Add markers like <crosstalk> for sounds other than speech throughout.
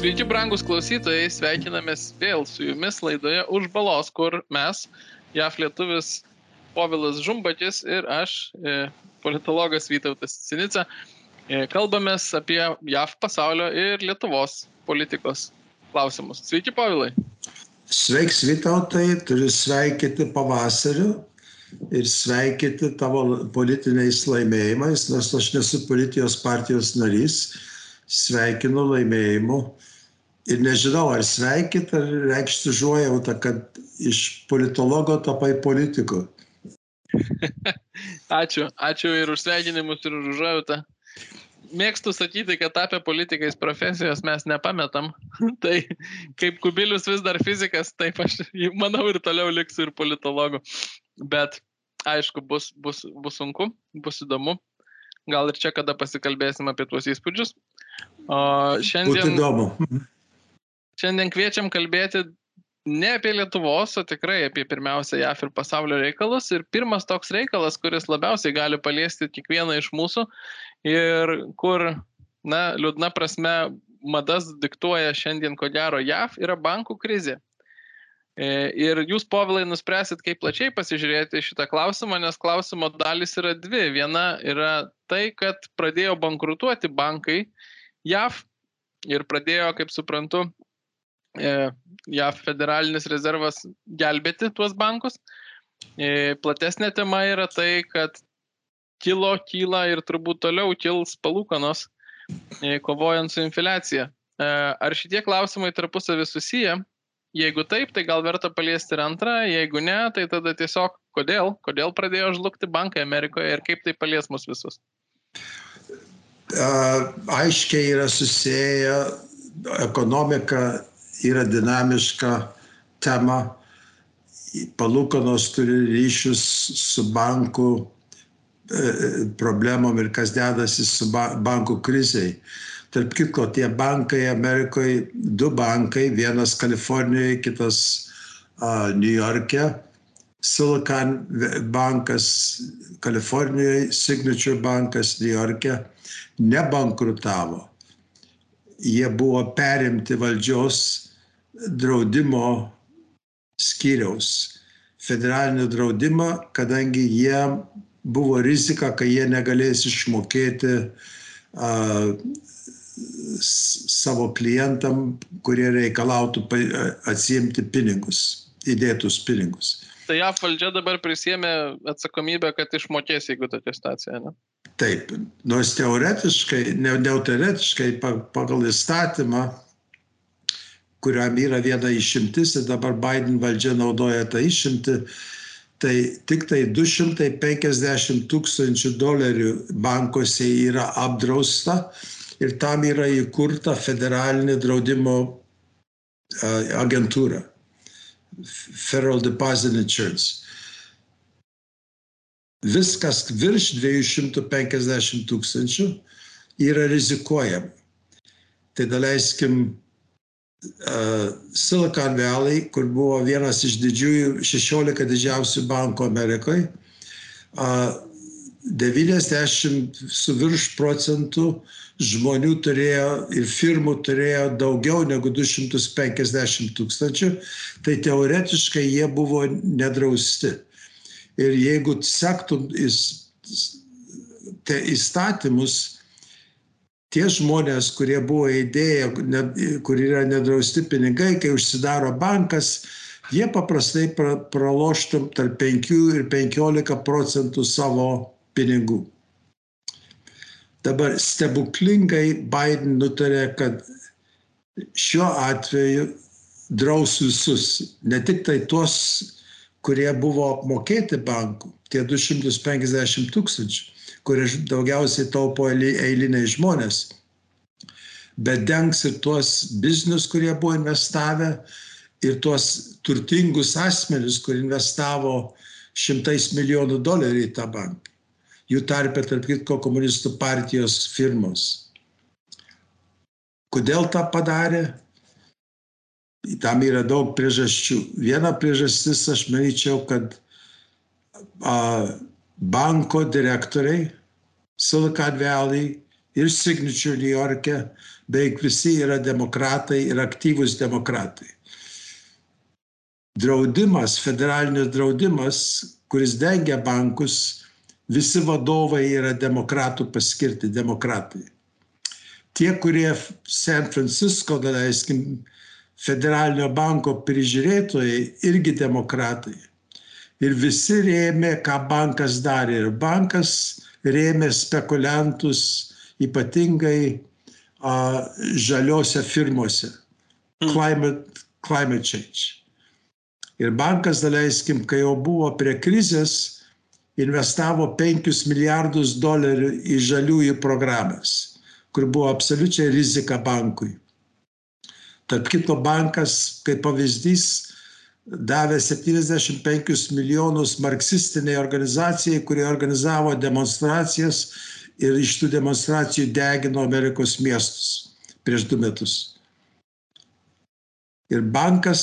Sveiki, brangus klausytojai, sveikinamės vėl su jumis laidoje už balos, kur mes, JAF lietuvis Povilas Žumbatis ir aš, e, politologas Vytautas Sinica, e, kalbamės apie JAF pasaulio ir Lietuvos politikos klausimus. Sveiki, Povilai. Sveiks, Vytautai, turiu sveikyti pavasariu ir sveikyti tavo politiniais laimėjimais, nors aš nesu politijos partijos narys, sveikinu laimėjimu ir nežinau, ar sveikit, ar reikšti užuojautą, kad iš politologo tapai politiku. <laughs> ačiū, ačiū ir už sveikinimus, ir už užuojautą. Mėgstu sakyti, kad tapę politikais profesijos mes nepametam. <laughs> tai kaip kubilius vis dar fizikas, taip aš <laughs> manau ir toliau liksiu ir politologu. Bet aišku, bus, bus, bus sunku, bus įdomu. Gal ir čia kada pasikalbėsim apie tuos įspūdžius. O šiandien... Būtų įdomu. Šiandien kviečiam kalbėti ne apie Lietuvos, o tikrai apie pirmiausia JAF ir pasaulio reikalus. Ir pirmas toks reikalas, kuris labiausiai gali paliesti kiekvieną iš mūsų ir kur, na, liūdna prasme, madas diktuoja šiandien ko gero JAF, yra bankų krizė. E, ir jūs, povilai, nuspręsit, kaip plačiai pasižiūrėti šitą klausimą, nes klausimo dalis yra dvi. Viena yra tai, kad pradėjo bankrutuoti bankai JAF ir pradėjo, kaip suprantu, JAV federalinis rezervas gelbėti tuos bankus. E, platesnė tema yra tai, kad kilo, kyla ir turbūt toliau kils palūkanos, e, kovojant su infiliacija. Ar šitie klausimai tarpusavį susiję? Jeigu taip, tai gal verta paliesti ir antrą, jeigu ne, tai tada tiesiog kodėl, kodėl pradėjo žlugti bankai Amerikoje ir kaip tai palies mus visus. Aiškiai yra susiję ekonomika yra dinamiška tema, palūkanos turi ryšius su bankų e, problemom ir kas dedasi su bankų kriziai. Tarp kitko, tie bankai Amerikoje, du bankai, vienas Kalifornijoje, kitas uh, New York'e, Silicon bankas Kalifornijoje, Signature bankas New York'e, nebankrutavo. Jie buvo perimti valdžios draudimo skyriaus, federalinio draudimo, kadangi jie buvo rizika, kad jie negalės išmokėti a, savo klientam, kurie reikalautų atsiimti pinigus, įdėtus pinigus. Tai JAV valdžia dabar prisėmė atsakomybę, kad išmokės, jeigu tokia situacija, ne? Taip, nors teoretiškai, ne, ne teoretiškai pagal įstatymą kuriam yra viena išimtis ir dabar Biden valdžia naudoja tą išimtį, tai tik tai 250 tūkstančių dolerių bankose yra apdrausta ir tam yra įkurta federalinė draudimo agentūra. Federal Deposit Insurance. Viskas virš 250 tūkstančių yra rizikuojama. Tai daleiskim Silicon Valley, kur buvo vienas iš didžiųjų, 16 didžiausių bankų Amerikoje, 90 su virš procentų žmonių turėjo ir firmų turėjo daugiau negu 250 tūkstančių, tai teoretiškai jie buvo nedrausti. Ir jeigu sektum įstatymus, tie žmonės, kurie buvo įdėję, kur yra nedrausti pinigai, kai užsidaro bankas, jie paprastai pra, praloštų tarp 5 ir 15 procentų savo pinigų. Dabar stebuklingai Biden nutarė, kad šiuo atveju draus visus, ne tik tai tuos, kurie buvo apmokėti bankų, tie 250 tūkstančių, kurie daugiausiai taupo eiliniai žmonės, bet dengs ir tuos biznius, kurie buvo investavę, ir tuos turtingus asmenis, kur investavo šimtais milijonų dolerių į tą banką. Jų tarpe, tarp kitko, komunistų partijos firmos. Kodėl tą padarė? Tam yra daug priežasčių. Viena priežastis, aš manyčiau, kad a, banko direktoriai Silicon Valley ir Signature New York'e, beveik visi yra demokratai ir aktyvūs demokratai. Draudimas, federalinis draudimas, kuris dengia bankus, visi vadovai yra demokratų paskirti, demokratai. Tie, kurie San Francisco, daleiskim, federalinio banko prižiūrėtojai, irgi demokratai. Ir visi rėmė, ką bankas darė. Ir bankas rėmė spekuliantus, ypatingai a, žaliose firmose. Hmm. Climate, climate change. Ir bankas, daleiskim, kai jau buvo prie krizės, investavo 5 milijardus dolerių į žaliųjų programas, kur buvo absoliučiai rizika bankui. Tarp kito bankas, kaip pavyzdys, davė 75 milijonus marksistiniai organizacijai, kurie organizavo demonstracijas ir iš tų demonstracijų degino Amerikos miestus prieš du metus. Ir bankas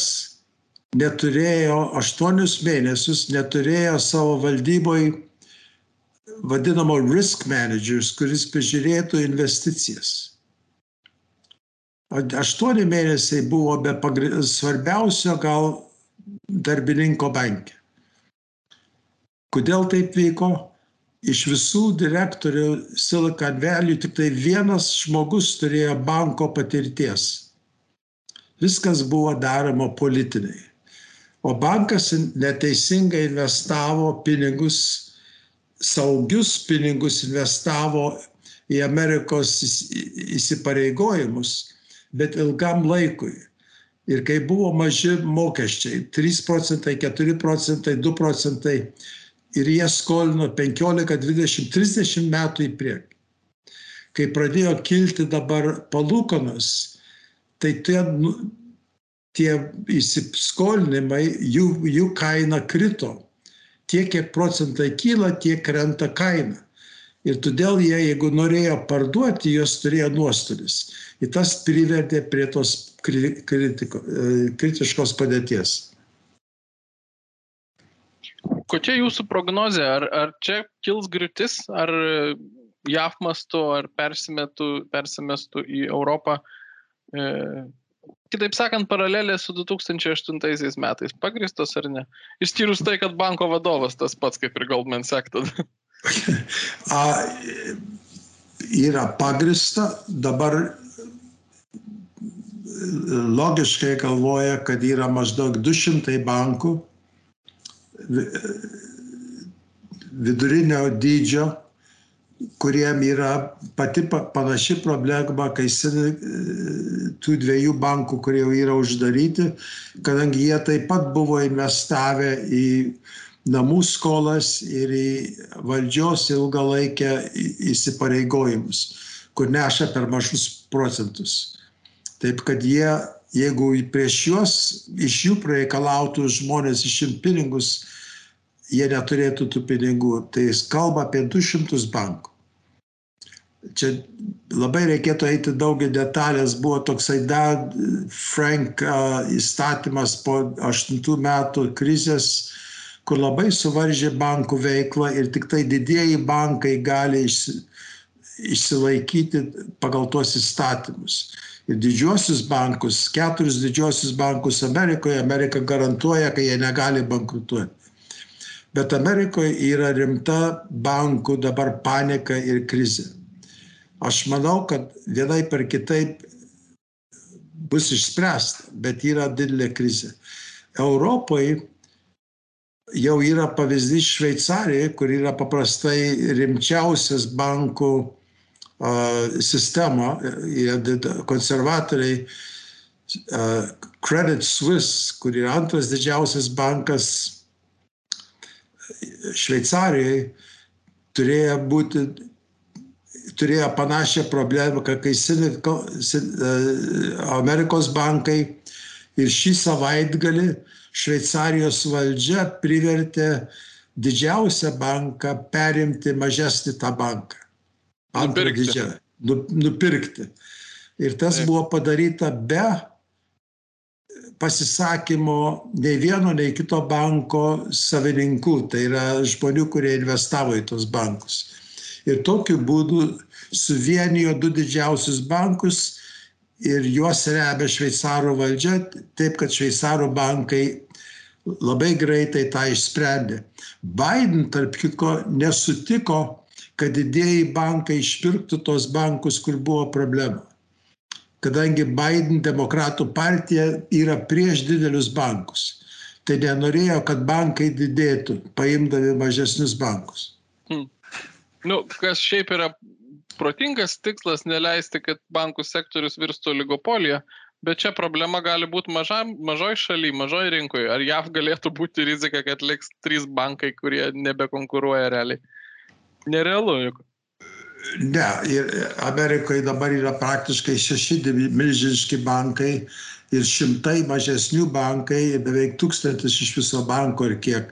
neturėjo aštuonius mėnesius, neturėjo savo valdyboj vadinamo risk managers, kuris prižiūrėtų investicijas. Aštuoni mėnesiai buvo be pagri... svarbiausio gal darbininko bankė. Kodėl taip vyko? iš visų direktorių Silicon Valley tik tai vienas žmogus turėjo banko patirties. Viskas buvo daroma politiniai. O bankas neteisingai investavo pinigus, saugius pinigus investavo į Amerikos įsipareigojimus, bet ilgam laikui. Ir kai buvo maži mokesčiai - 3 procentai, 4 procentai, 2 procentai, ir jie skolino 15, 20, 30 metų į priekį. Kai pradėjo kilti dabar palūkanos, tai tie, nu, tie įsiskolinimai, jų, jų kaina krito. Tiek, kiek procentai kyla, tiek krenta kaina. Ir todėl jie, jeigu norėjo parduoti, jos turėjo nuostolis. Ir tas privertė prie tos kritiko, kritiškos padėties kokia jūsų prognozė? Ar, ar čia kils griūtis, ar JAF mastu, ar persimestų į Europą? E, kitaip sakant, paralelė su 2008 metais pagristos ar ne? Išskyrus tai, kad banko vadovas tas pats kaip ir Goldman Sachs yra pagrista, dabar logiškai galvoja, kad yra maždaug 200 bankų, vidurinio dydžio, kuriem yra pati panaši problema, kai tų dviejų bankų, kurie jau yra uždaryti, kadangi jie taip pat buvo investavę į namų skolas ir į valdžios ilgalaikę įsipareigojimus, kur neša per mažus procentus. Taip kad jie jeigu prieš juos iš jų pareikalautų žmonės išimt pinigus, jie neturėtų tų pinigų. Tai jis kalba apie 200 bankų. Čia labai reikėtų eiti daug į detalės. Buvo toksai dar Frank uh, įstatymas po 8 metų krizės, kur labai suvaržė bankų veiklą ir tik tai didieji bankai gali išsi, išsilaikyti pagal tuos įstatymus ir didžiuosius bankus, keturis didžiuosius bankus Amerikoje, Amerika garantuoja, kad jie negali bankrutuoti. Bet Amerikoje yra rimta bankų dabar panika ir krizė. Aš manau, kad vienai per kitaip bus išspręsta, bet yra didelė krizė. Europoje jau yra pavyzdys Šveicarijoje, kur yra paprastai rimčiausias bankų sistemą, konservatoriai Credit Suisse, kur yra antras didžiausias bankas Šveicarijoje, turėjo būti turėjo panašią problemą, kai Amerikos bankai ir šį savaitgalį Šveicarijos valdžia privertė didžiausią banką perimti mažesnį tą banką antrą didžiąją, nu, nupirkti. Ir tas Taip. buvo padaryta be pasisakymo nei vieno, nei kito banko savininkų, tai yra žmonių, kurie investavo į tos bankus. ir tokiu būdu suvienijo du didžiausius bankus ir juos remia šveicarų valdžia, taip kad šveicarų bankai labai greitai tą išsprendė. Biden, tarp kitko, nesutiko, kad didėjai bankai išpirktų tos bankus, kur buvo problema. Kadangi Biden demokratų partija yra prieš didelius bankus, tai nenorėjo, kad bankai didėtų, paimdami mažesnius bankus. Hmm. Nu, kas šiaip yra protingas tikslas neleisti, kad bankų sektorius virstų oligopoliją, bet čia problema gali būti maža, mažoj šaly, mažoj rinkoje. Ar JAV galėtų būti rizika, kad liks trys bankai, kurie nebekonkuruoja realiai? Nerealu juk. Ne, ir Amerikoje dabar yra praktiškai šeši milžiniški bankai ir šimtai mažesnių bankai, beveik tūkstantis iš viso banko ir kiek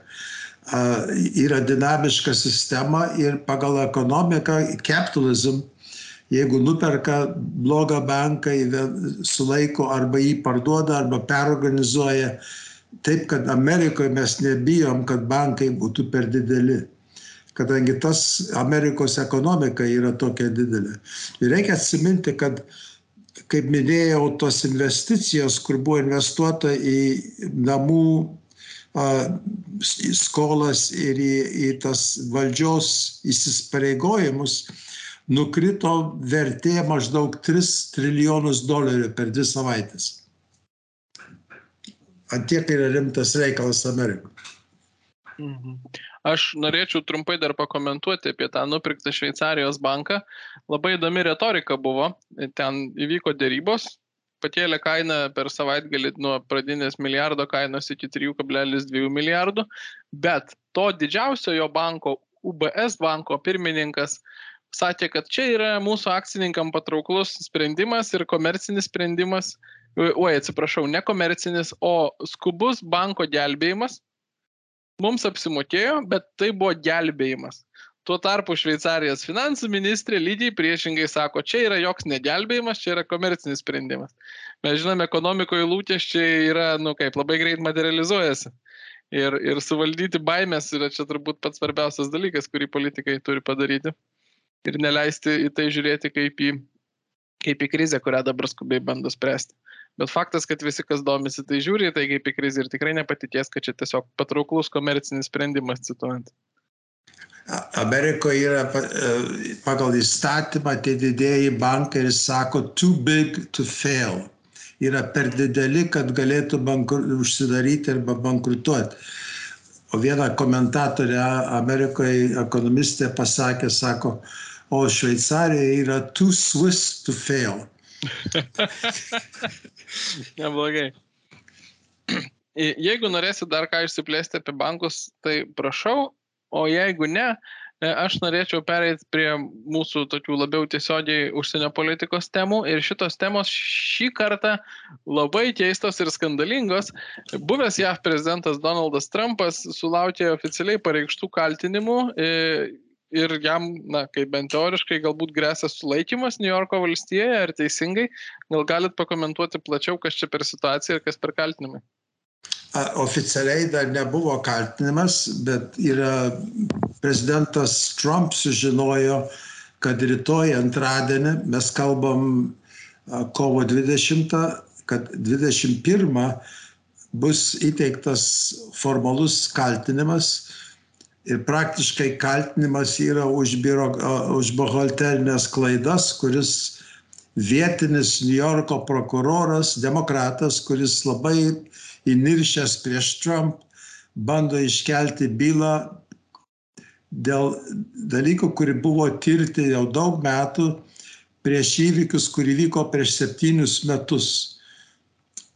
yra dinamiška sistema ir pagal ekonomiką, capitalism, jeigu nuperka blogą banką, sulaiko arba jį parduoda, arba perorganizuoja. Taip, kad Amerikoje mes nebijom, kad bankai būtų per dideli kadangi tas Amerikos ekonomika yra tokia didelė. Ir reikia atsiminti, kad, kaip minėjau, tos investicijos, kur buvo investuota į namų skolas ir į, į tas valdžios įsispareigojimus, nukrito vertė maždaug 3 trilijonus dolerių per dvi savaitės. Antiek yra rimtas reikalas Amerikoje. Mhm. Aš norėčiau trumpai dar pakomentuoti apie tą nupirktą Šveicarijos banką. Labai įdomi retorika buvo. Ten įvyko dėrybos, pakėlė kainą per savaitgalį nuo pradinės milijardo kainos iki 3,2 milijardų, bet to didžiausio jo banko, UBS banko pirmininkas sakė, kad čia yra mūsų akcininkam patrauklus sprendimas ir komercinis sprendimas, oi atsiprašau, ne komercinis, o skubus banko gelbėjimas. Mums apsimokėjo, bet tai buvo gelbėjimas. Tuo tarpu Šveicarijos finansų ministrė lygiai priešingai sako, čia yra joks negelbėjimas, čia yra komercinis sprendimas. Mes žinome, ekonomikoje lūkesčiai yra, nu kaip, labai greit materializuojasi. Ir, ir suvaldyti baimės yra čia turbūt pats svarbiausias dalykas, kurį politikai turi padaryti. Ir neleisti į tai žiūrėti kaip į, kaip į krizę, kurią dabar skubiai bando spręsti. Bet faktas, kad visi, kas domisi, tai žiūri tai kaip į krizę ir tikrai nepatikės, kad čia tiesiog patrauklus komercinis sprendimas, cituojant. Amerikoje yra e, pagal įstatymą tie didėjai bankai ir sako too big to fail. Yra per dideli, kad galėtų bankru, užsidaryti arba bankrutuoti. O viena komentatorė Amerikoje, ekonomistė pasakė, sako, o Šveicarija yra too Swiss to fail. <laughs> Neblogai. Jeigu norėsit dar ką išsiplėsti apie bankus, tai prašau, o jeigu ne, e, aš norėčiau pereiti prie mūsų tokių labiau tiesiogiai užsienio politikos temų ir šitos temos šį kartą labai keistos ir skandalingos. Buvęs JAV prezidentas Donaldas Trumpas sulaukė oficialiai pareikštų kaltinimų e, ir jam, na, kaip bent teoriškai, galbūt grėsia sulaikimas New Yorko valstijoje, ar teisingai, gal galit pakomentuoti plačiau, kas čia per situacija ir kas per kaltinimai? Oficialiai dar nebuvo kaltinimas, bet yra prezidentas Trump sužinojo, kad rytoj antradienį mes kalbam kovo 20, kad 21 bus įteiktas formalus kaltinimas ir praktiškai kaltinimas yra už, biuro, už buhalterinės klaidas, kuris vietinis New Yorko prokuroras, demokratas, kuris labai įniršęs prieš Trump, bando iškelti bylą dėl dalykų, kuri buvo tirti jau daug metų prieš įvykius, kurį vyko prieš septynius metus.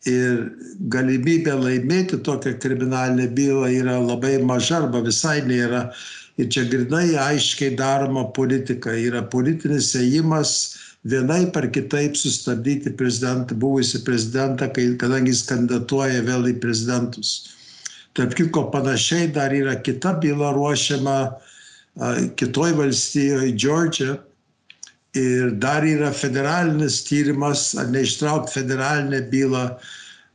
Ir galimybė laimėti tokią kriminalinę bylą yra labai maža arba visai nėra. Ir čia grinai aiškiai daroma politika. Yra politinis ėjimas vienai par kitaip sustabdyti prezidentą, buvusi prezidentą, kai, kadangi jis kandidatuoja vėl į prezidentus. Tarp kitko panašiai dar yra kita byla ruošiama kitoj valstijoje, Georgia. Ir dar yra federalinis tyrimas, ar neištraukti federalinę bylą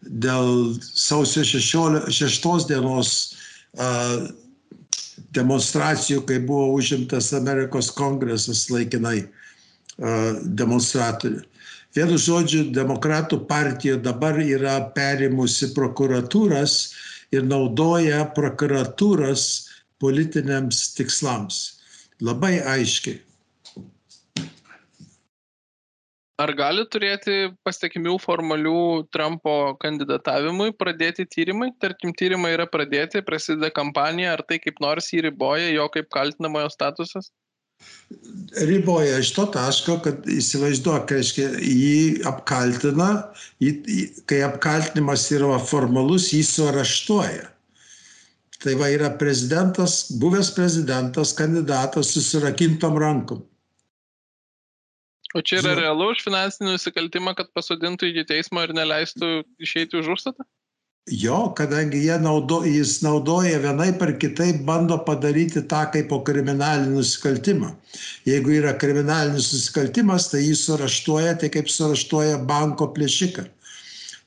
dėl sausio 6 dienos uh, demonstracijų, kai buvo užimtas Amerikos kongresas laikinai demonstratorių. Vienu žodžiu, demokratų partija dabar yra perimusi prokuratūras ir naudoja prokuratūras politiniams tikslams. Labai aiškiai. Ar gali turėti pasiekmių formalių Trumpo kandidatavimui pradėti tyrimai? Tarkim, tyrimai yra pradėti, prasideda kampanija, ar tai kaip nors jį riboja, jo kaip kaltinamojo statusas? Riboja iš to taško, kad įsivaizduok, reiškia, jį apkaltina, jį, kai apkaltinimas yra formalus, jį suaraštuoja. Tai va yra prezidentas, buvęs prezidentas, kandidatas susirakintom rankom. O čia yra realu už finansinį nusikaltimą, kad pasodintų iki teismo ir neleistų išeiti už užstatą? Jo, kadangi naudo, jis naudoja vienai per kitaip, bando padaryti tą kaip po kriminalinį nusikaltimą. Jeigu yra kriminalinis nusikaltimas, tai jį suraštuoja, tai kaip suraštuoja banko plėšiką.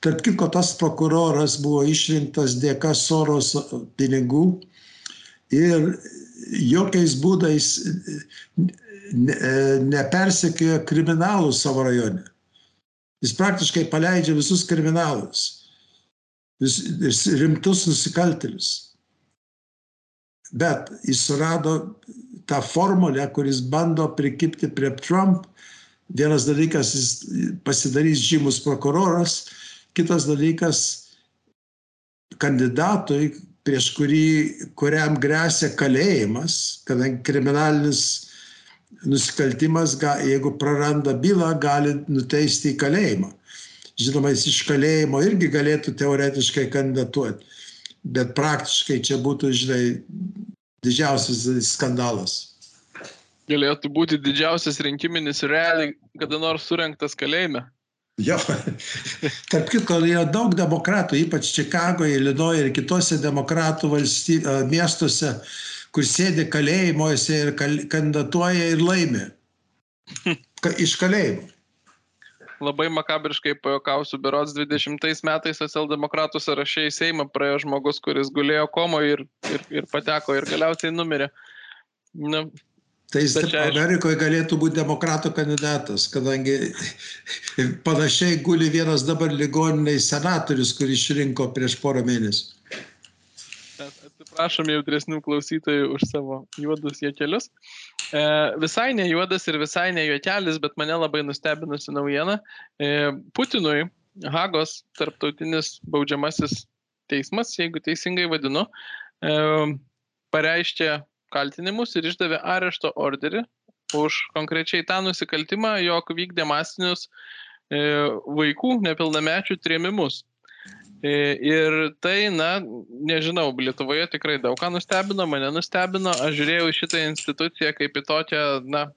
Tarp kitko, tas prokuroras buvo išrinktas dėka Soros pinigų ir jokiais būdais nepersekioja kriminalų savo rajone. Jis praktiškai paleidžia visus kriminalus, vis, rimtus nusikaltėlius. Bet jis surado tą formulę, kuris bando prikipti prie Trump. Vienas dalykas, jis pasidarys žymus prokuroras, kitas dalykas, kandidatui, prieš kurį, kuriam grėsia kalėjimas, kadangi kriminalinis nusikaltimas, jeigu praranda bylą, gali nuteisti į kalėjimą. Žinoma, jis iš kalėjimo irgi galėtų teoretiškai kandidatuoti, bet praktiškai čia būtų, žinai, didžiausias skandalas. Galėtų būti didžiausias rinkiminis realiai kada nors surinktas kalėjime. Jo, tarp kitko, yra daug demokratų, ypač Čikagoje, Ilinoje ir kitose demokratų valsty, miestuose, kur sėdi kalėjimuose ir kal, kandidatuoja ir laimi. Ka, iš kalėjimo. Labai makabriškai pajokausiu, berods 20 metais socialdemokratų sąrašė į Seimą praėjo žmogus, kuris gulėjo komo ir, ir, ir pateko ir galiausiai numirė. Na, Tai jis čia... Amerikoje galėtų būti demokratų kandidatas, kadangi <laughs> panašiai guli vienas dabar ligoniniai senatorius, kurį išrinko prieš porą mėnesių. Atsiprašom jautresnių klausytojų už savo juodus juokelius. E, visai ne juodas ir visai ne juokelis, bet mane labai nustebinusi naujiena. E, Putinui Hagos tarptautinis baudžiamasis teismas, jeigu teisingai vadinu, e, pareiškė kaltinimus ir išdavė arešto orderį už konkrečiai tą nusikaltimą, jog vykdė masinius e, vaikų nepilnamečių trėmimus. E, ir tai, na, nežinau, Lietuvoje tikrai daug ką nustebino, mane nustebino, aš žiūrėjau šitą instituciją kaip į tokią, na,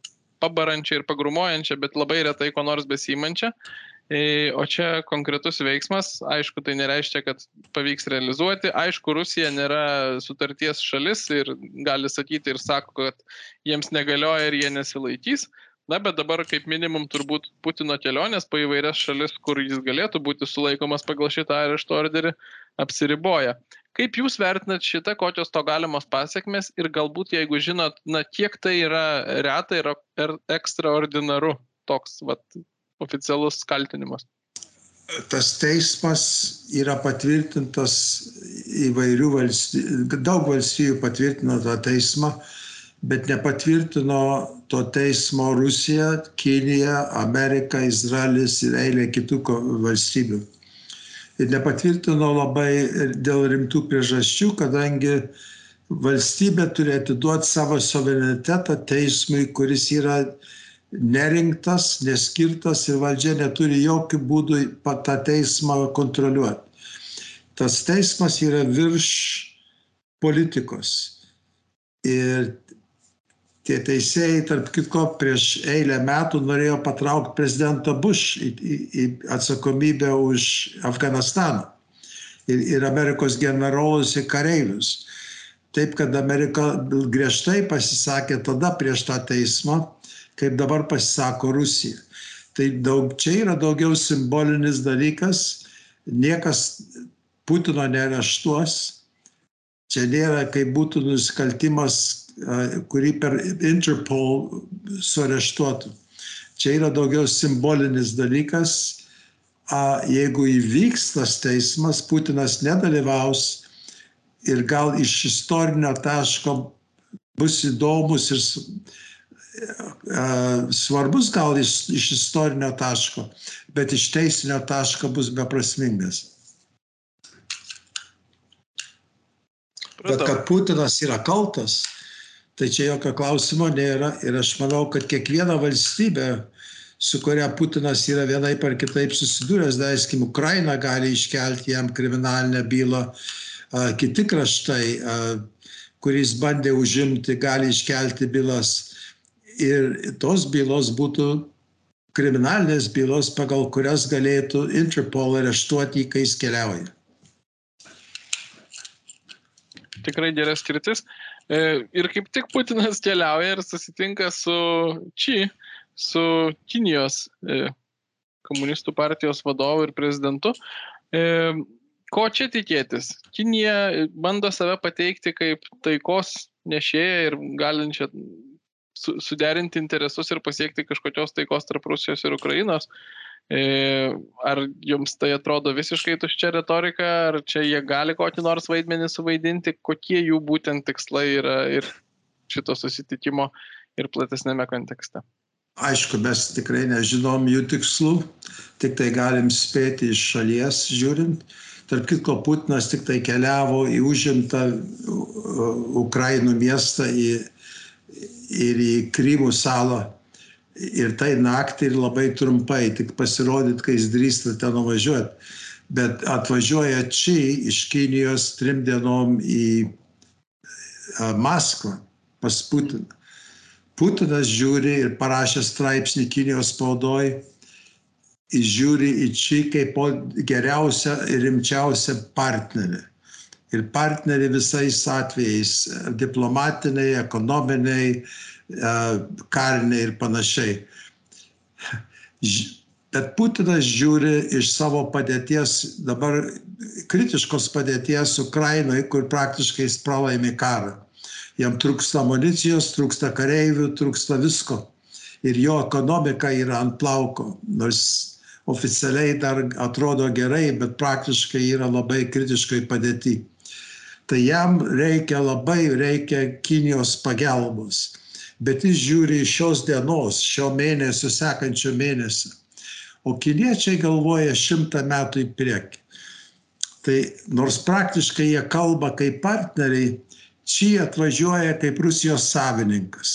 pabarančią ir pagrumuojančią, bet labai retai ko nors besimančią. E, o čia konkretus veiksmas, aišku, tai nereiškia, kad pavyks realizuoti. Aišku, Rusija nėra sutarties šalis ir gali sakyti ir sako, kad jiems negalioja ir jie nesilaikys. Na, bet dabar kaip minimum turbūt Putino kelionės po įvairias šalis, kur jis galėtų būti sulaikomas pagal šitą arešto orderį, apsiriboja. Kaip Jūs vertinat šitą, kokios to galimos pasiekmes ir galbūt, jeigu žinot, na, kiek tai yra reta ir ekstraordinaru toks vat, oficialus kaltinimas? Tas teismas yra patvirtintas įvairių valstybių, daug valstybių patvirtino tą teismą bet nepatvirtino to teismo Rusija, Kinija, Amerika, Izraelis ir eilė kitų valstybių. Ir nepatvirtino labai dėl rimtų priežasčių, kadangi valstybė turi atiduoti savo suverenitetą teismui, kuris yra nerinktas, neskirtas ir valdžia neturi jokių būdų tą teismą kontroliuoti. Tas teismas yra virš politikos. Ir tie teisėjai, tarp kitko, prieš eilę metų norėjo patraukti prezidentą Bush į, į, į atsakomybę už Afganistaną ir, ir Amerikos generolus ir kareivius. Taip, kad Amerika griežtai pasisakė tada prieš tą teismą, kaip dabar pasisako Rusija. Tai daug, čia yra daugiau simbolinis dalykas, niekas Putino nereštuos, Čia nėra, kaip būtų nusikaltimas, kurį per Interpol sureštuotų. Čia yra daugiau simbolinis dalykas. Jeigu įvyks tas teismas, Putinas nedalyvaus ir gal iš istorinio taško bus įdomus ir svarbus gal iš, iš istorinio taško, bet iš teisinio taško bus beprasmingas. Bet kad Putinas yra kaltas, tai čia jokio klausimo nėra ir aš manau, kad kiekviena valstybė, su kuria Putinas yra vienai par kitaip susidūręs, daiskim, Ukraina gali iškelti jam kriminalinę bylą, kiti kraštai, kuris bandė užimti, gali iškelti bylas ir tos bylos būtų kriminalinės bylos, pagal kurias galėtų Interpol areštuoti, kai jis keliauja. Tikrai geras skirtis. E, ir kaip tik Putinas <laughs> keliauja ir susitinka su Či, su Kinijos e, komunistų partijos vadovu ir prezidentu. E, ko čia tikėtis? Kinija bando save pateikti kaip taikos nešėja ir galinčią su, suderinti interesus ir pasiekti kažkokios taikos tarp Rusijos ir Ukrainos. E, ar jums tai atrodo visiškai tuščia retorika, ar čia jie gali kokį nors vaidmenį suvaidinti, kokie jų būtent tikslai yra ir šito susitikimo ir platesnėme kontekste? Aišku, mes tikrai nežinom jų tikslų, tik tai galim spėti iš šalies žiūrint. Tarp kitko, Putinas tik tai keliavo į užimtą Ukrainų miestą, į ir į Krymų salą. Ir tai naktį ir labai trumpai, tik pasirodyt, kai jis drįsta ten nuvažiuoti. Bet atvažiuoja čia iš Kinijos trim dienom į Maskvą pas Putiną. Putinas žiūri ir parašė straipsnį Kinijos spaudoj, žiūri į čia kaip geriausią ir rimčiausią partnerį ir partneriai visais atvejais - diplomatiniai, ekonominiai, e, kariniai ir panašiai. Bet Putinas žiūri iš savo padėties, dabar kritiškos padėties Ukrainoje, kur praktiškai jis pralaimi karą. Jam trūksta amunicijos, trūksta kareivių, trūksta visko. Ir jo ekonomika yra ant plauko, nors oficialiai dar atrodo gerai, bet praktiškai yra labai kritiškai padėti tai jam reikia labai reikia Kinijos pagalbos. Bet jis žiūri iš šios dienos, šio mėnesio, sekančio mėnesio. O kiniečiai galvoja šimtą metų į priekį. Tai nors praktiškai jie kalba kaip partneriai, čia atvažiuoja kaip Rusijos savininkas.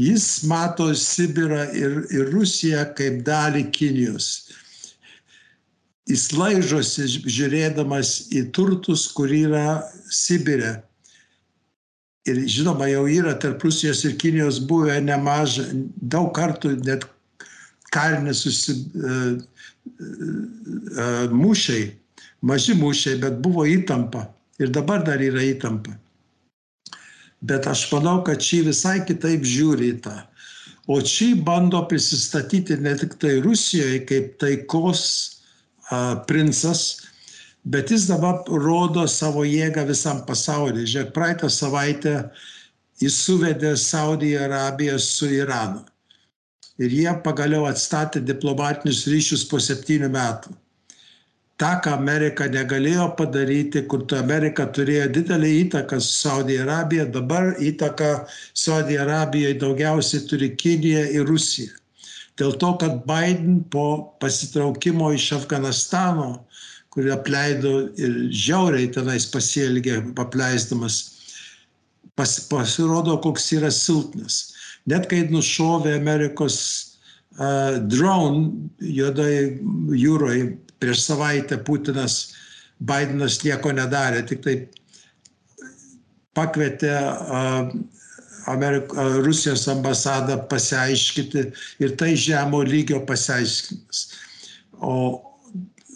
Jis mato Sibirą ir, ir Rusiją kaip dalį Kinijos jis laižosi žiūrėdamas į turtus, kur yra Sibirė. Ir žinoma, jau yra tarp Rusijos ir Kinijos buvę nemažai, daug kartų net karinės susi, uh, uh, mūšiai, maži mūšiai, bet buvo įtampa. Ir dabar dar yra įtampa. Bet aš manau, kad šį visai kitaip žiūri į tą. O šį bando prisistatyti ne tik tai Rusijoje kaip taikos princas, bet jis dabar rodo savo jėgą visam pasauliu. Žiūrėk, praeitą savaitę jis suvedė Saudiją Arabiją su Iranu. Ir jie pagaliau atstatė diplomatinius ryšius po septynių metų. Ta, ką Amerika negalėjo padaryti, kur Amerika turėjo didelį įtaką su Saudija Arabija, dabar įtaką Saudija Arabijoje daugiausiai turi Kinija ir Rusija. Dėl to, kad Biden po pasitraukimo iš Afganistano, kurį apleido ir žiauriai tenais pasielgė, apleisdamas, pas, pasirodo, koks yra silpnas. Net kai nušovė Amerikos uh, drone juodai jūroje prieš savaitę Putinas, Bidenas nieko nedarė, tik tai pakvietė uh, Amerik Rusijos ambasadą pasiaiškinti ir tai žemo lygio pasiaiškinimas. O,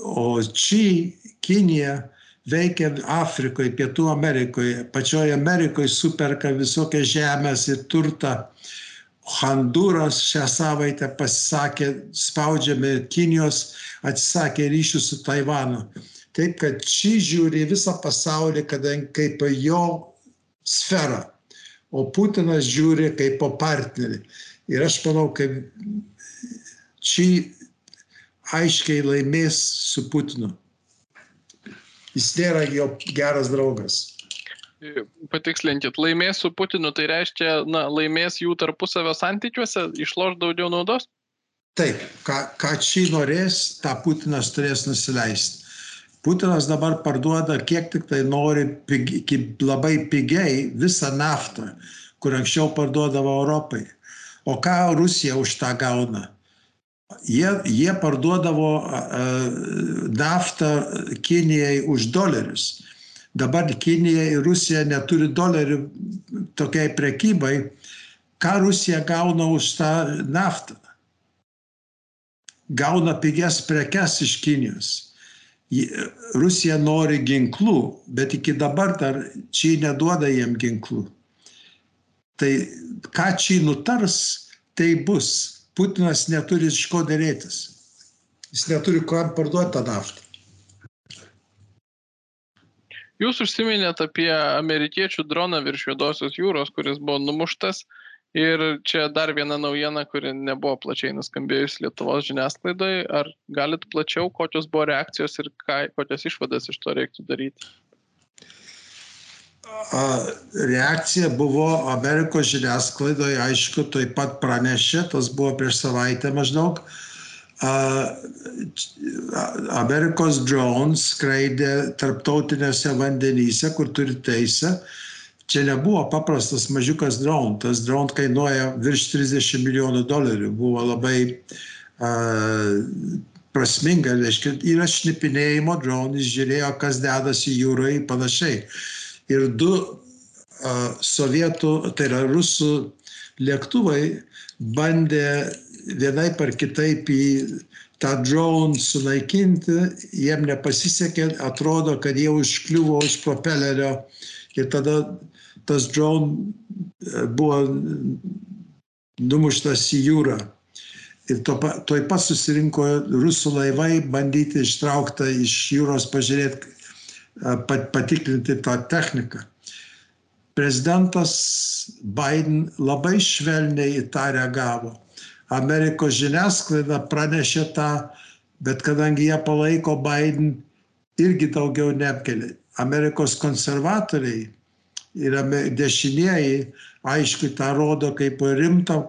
o čia Kinija veikia Afrikoje, Pietų Amerikoje, pačioje Amerikoje superka visokią žemės ir turtą. Honduras šią savaitę pasisakė, spaudžiami Kinijos, atsisakė ryšių su Taivanu. Taip, kad šį žiūri visą pasaulį, kadangi kaip jo sferą, o Putinas žiūri kaip po partnerį. Ir aš manau, kad šį aiškiai laimės su Putinu. Jis nėra jo geras draugas. Patikslinkit, laimės su Putinu, tai reiškia, na, laimės jų tarpusavio santykiuose, išloš daugiau naudos? Taip, ką, ką šį norės, tą Putinas turės nusileisti. Putinas dabar parduoda kiek tik tai nori, pigi, labai pigiai visą naftą, kur anksčiau parduodavo Europai. O ką Rusija už tą gauna? Jie, jie parduodavo naftą Kinijai už dolerius. Dabar Kinija ir Rusija neturi dolerių tokiai prekybai. Ką Rusija gauna už tą naftą? gauna pigias prekes iš Kinijos. Rusija nori ginklų, bet iki dabar dar čia neduoda jiem ginklų. Tai ką čia nutars, tai bus. Putinas neturi iš ko dėrėtis. Jis neturi kam parduoti tą naftą. Jūs užsiminėt apie amerikiečių droną virš Juodosios jūros, kuris buvo numuštas. Ir čia dar viena naujiena, kuri nebuvo plačiai nuskambėjus Lietuvos žiniasklaidoje. Ar galit plačiau, kokios buvo reakcijos ir ką, kokias išvadas iš to reiktų daryti? Reakcija buvo Amerikos žiniasklaidoje, aišku, taip pat pranešė, tas buvo prieš savaitę maždaug. Amerikos drones skraidė tarptautinėse vandenyse, kur turi teisę čia nebuvo paprastas mažiukas drone. Tas drone kainuoja virš 30 milijonų dolerių. Buvo labai uh, prasminga, reiškia, yra šnipinėjimo drone, jis žiūrėjo, kas dedasi jūroje ir panašiai. Ir du uh, sovietų, tai yra rusų lėktuvai bandė vienai par kitaip į tą drone sunaikinti, jiem nepasisekė, atrodo, kad jie užkliuvo už propelerio ir tada tas drone buvo numuštas į jūrą. Ir to, toj pat susirinko rusų laivai bandyti ištraukti iš jūros, pažiūrėti, patikrinti tą techniką. Prezidentas Biden labai švelniai į tą reagavo. Amerikos žiniasklaida pranešė tą, bet kadangi jie palaiko Biden, irgi daugiau neapkelė. Amerikos konservatoriai ir dešinieji aiškiai tą rodo kaip rimtą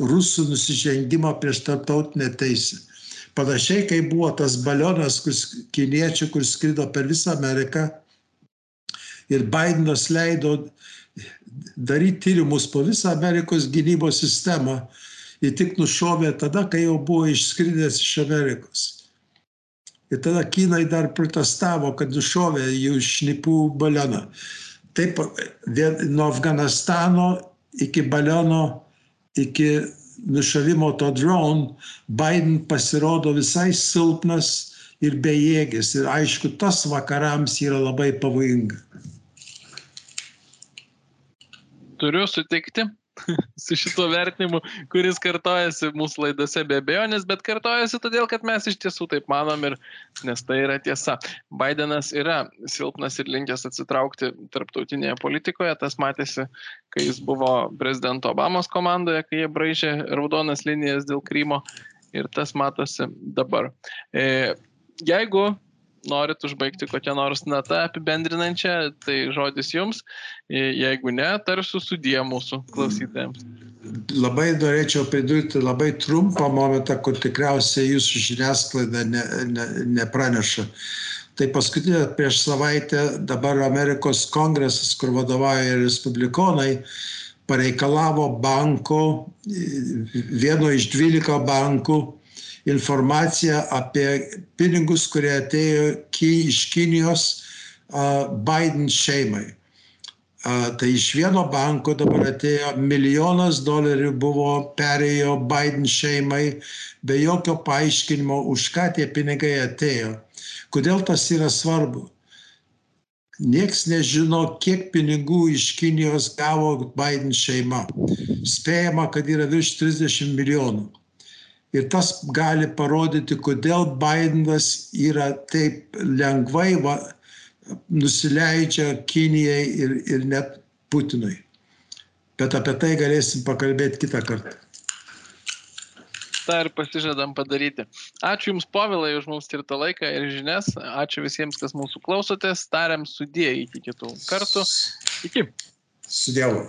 rusų nusižengimą prieš tarptautinę teisę. Panašiai kaip buvo tas balionas kuris, kiniečių, kuris skrido per visą Ameriką ir Bidenas leido daryti tyrimus po visą Amerikos gynybos sistemą ir tik nušovė tada, kai jau buvo išskridęs iš Amerikos. Ir tada kinai dar protestavo, kad nušovė jų šnipų balioną. Taip, nuo Afganistano iki baliono, iki nušovimo to drone, Biden pasirodo visai silpnas ir bejėgis. Ir aišku, tas vakarams yra labai pavojinga. Turiu sutikti <laughs> su šituo vertinimu, kuris kartojasi mūsų laidose be abejonės, bet kartojasi todėl, kad mes iš tiesų taip manom ir nes tai yra tiesa. Bidenas yra silpnas ir linkęs atsitraukti tarptautinėje politikoje, tas matėsi, kai jis buvo prezidento Obamos komandoje, kai jie braižė raudonas linijas dėl Krymo ir tas matosi dabar. E, jeigu norit užbaigti kokią nors natą apibendrinančią, tai žodis jums, jeigu ne, tarsiu sudie mūsų klausytėjams. Labai norėčiau pridurti labai trumpą momentą, kur tikriausiai jūsų žiniasklaida ne, ne, nepraneša. Tai paskutinė prieš savaitę dabar Amerikos kongresas, kur vadovauja respublikonai, pareikalavo banko, vieno iš 12 bankų, informaciją apie pinigus, kurie atėjo iš Kinijos Biden šeimai. Tai iš vieno banko dabar atėjo milijonas dolerių buvo perėjo Biden šeimai be jokio paaiškinimo, už ką tie pinigai atėjo. Kodėl tas yra svarbu? Niekas nežino, kiek pinigų iš Kinijos gavo Biden šeima. Spėjama, kad yra virš 30 milijonų. Ir tas gali parodyti, kodėl Bidenas yra taip lengvai va, nusileidžia Kinijai ir, ir net Putinui. Bet apie tai galėsim pakalbėti kitą kartą. tą ir pasižadam padaryti. Ačiū Jums, Povilai, už mums skirtą laiką ir žinias. Ačiū visiems, kas mūsų klausotės. Tariam sudė iki kitų kartų. Iki. Su Dievu.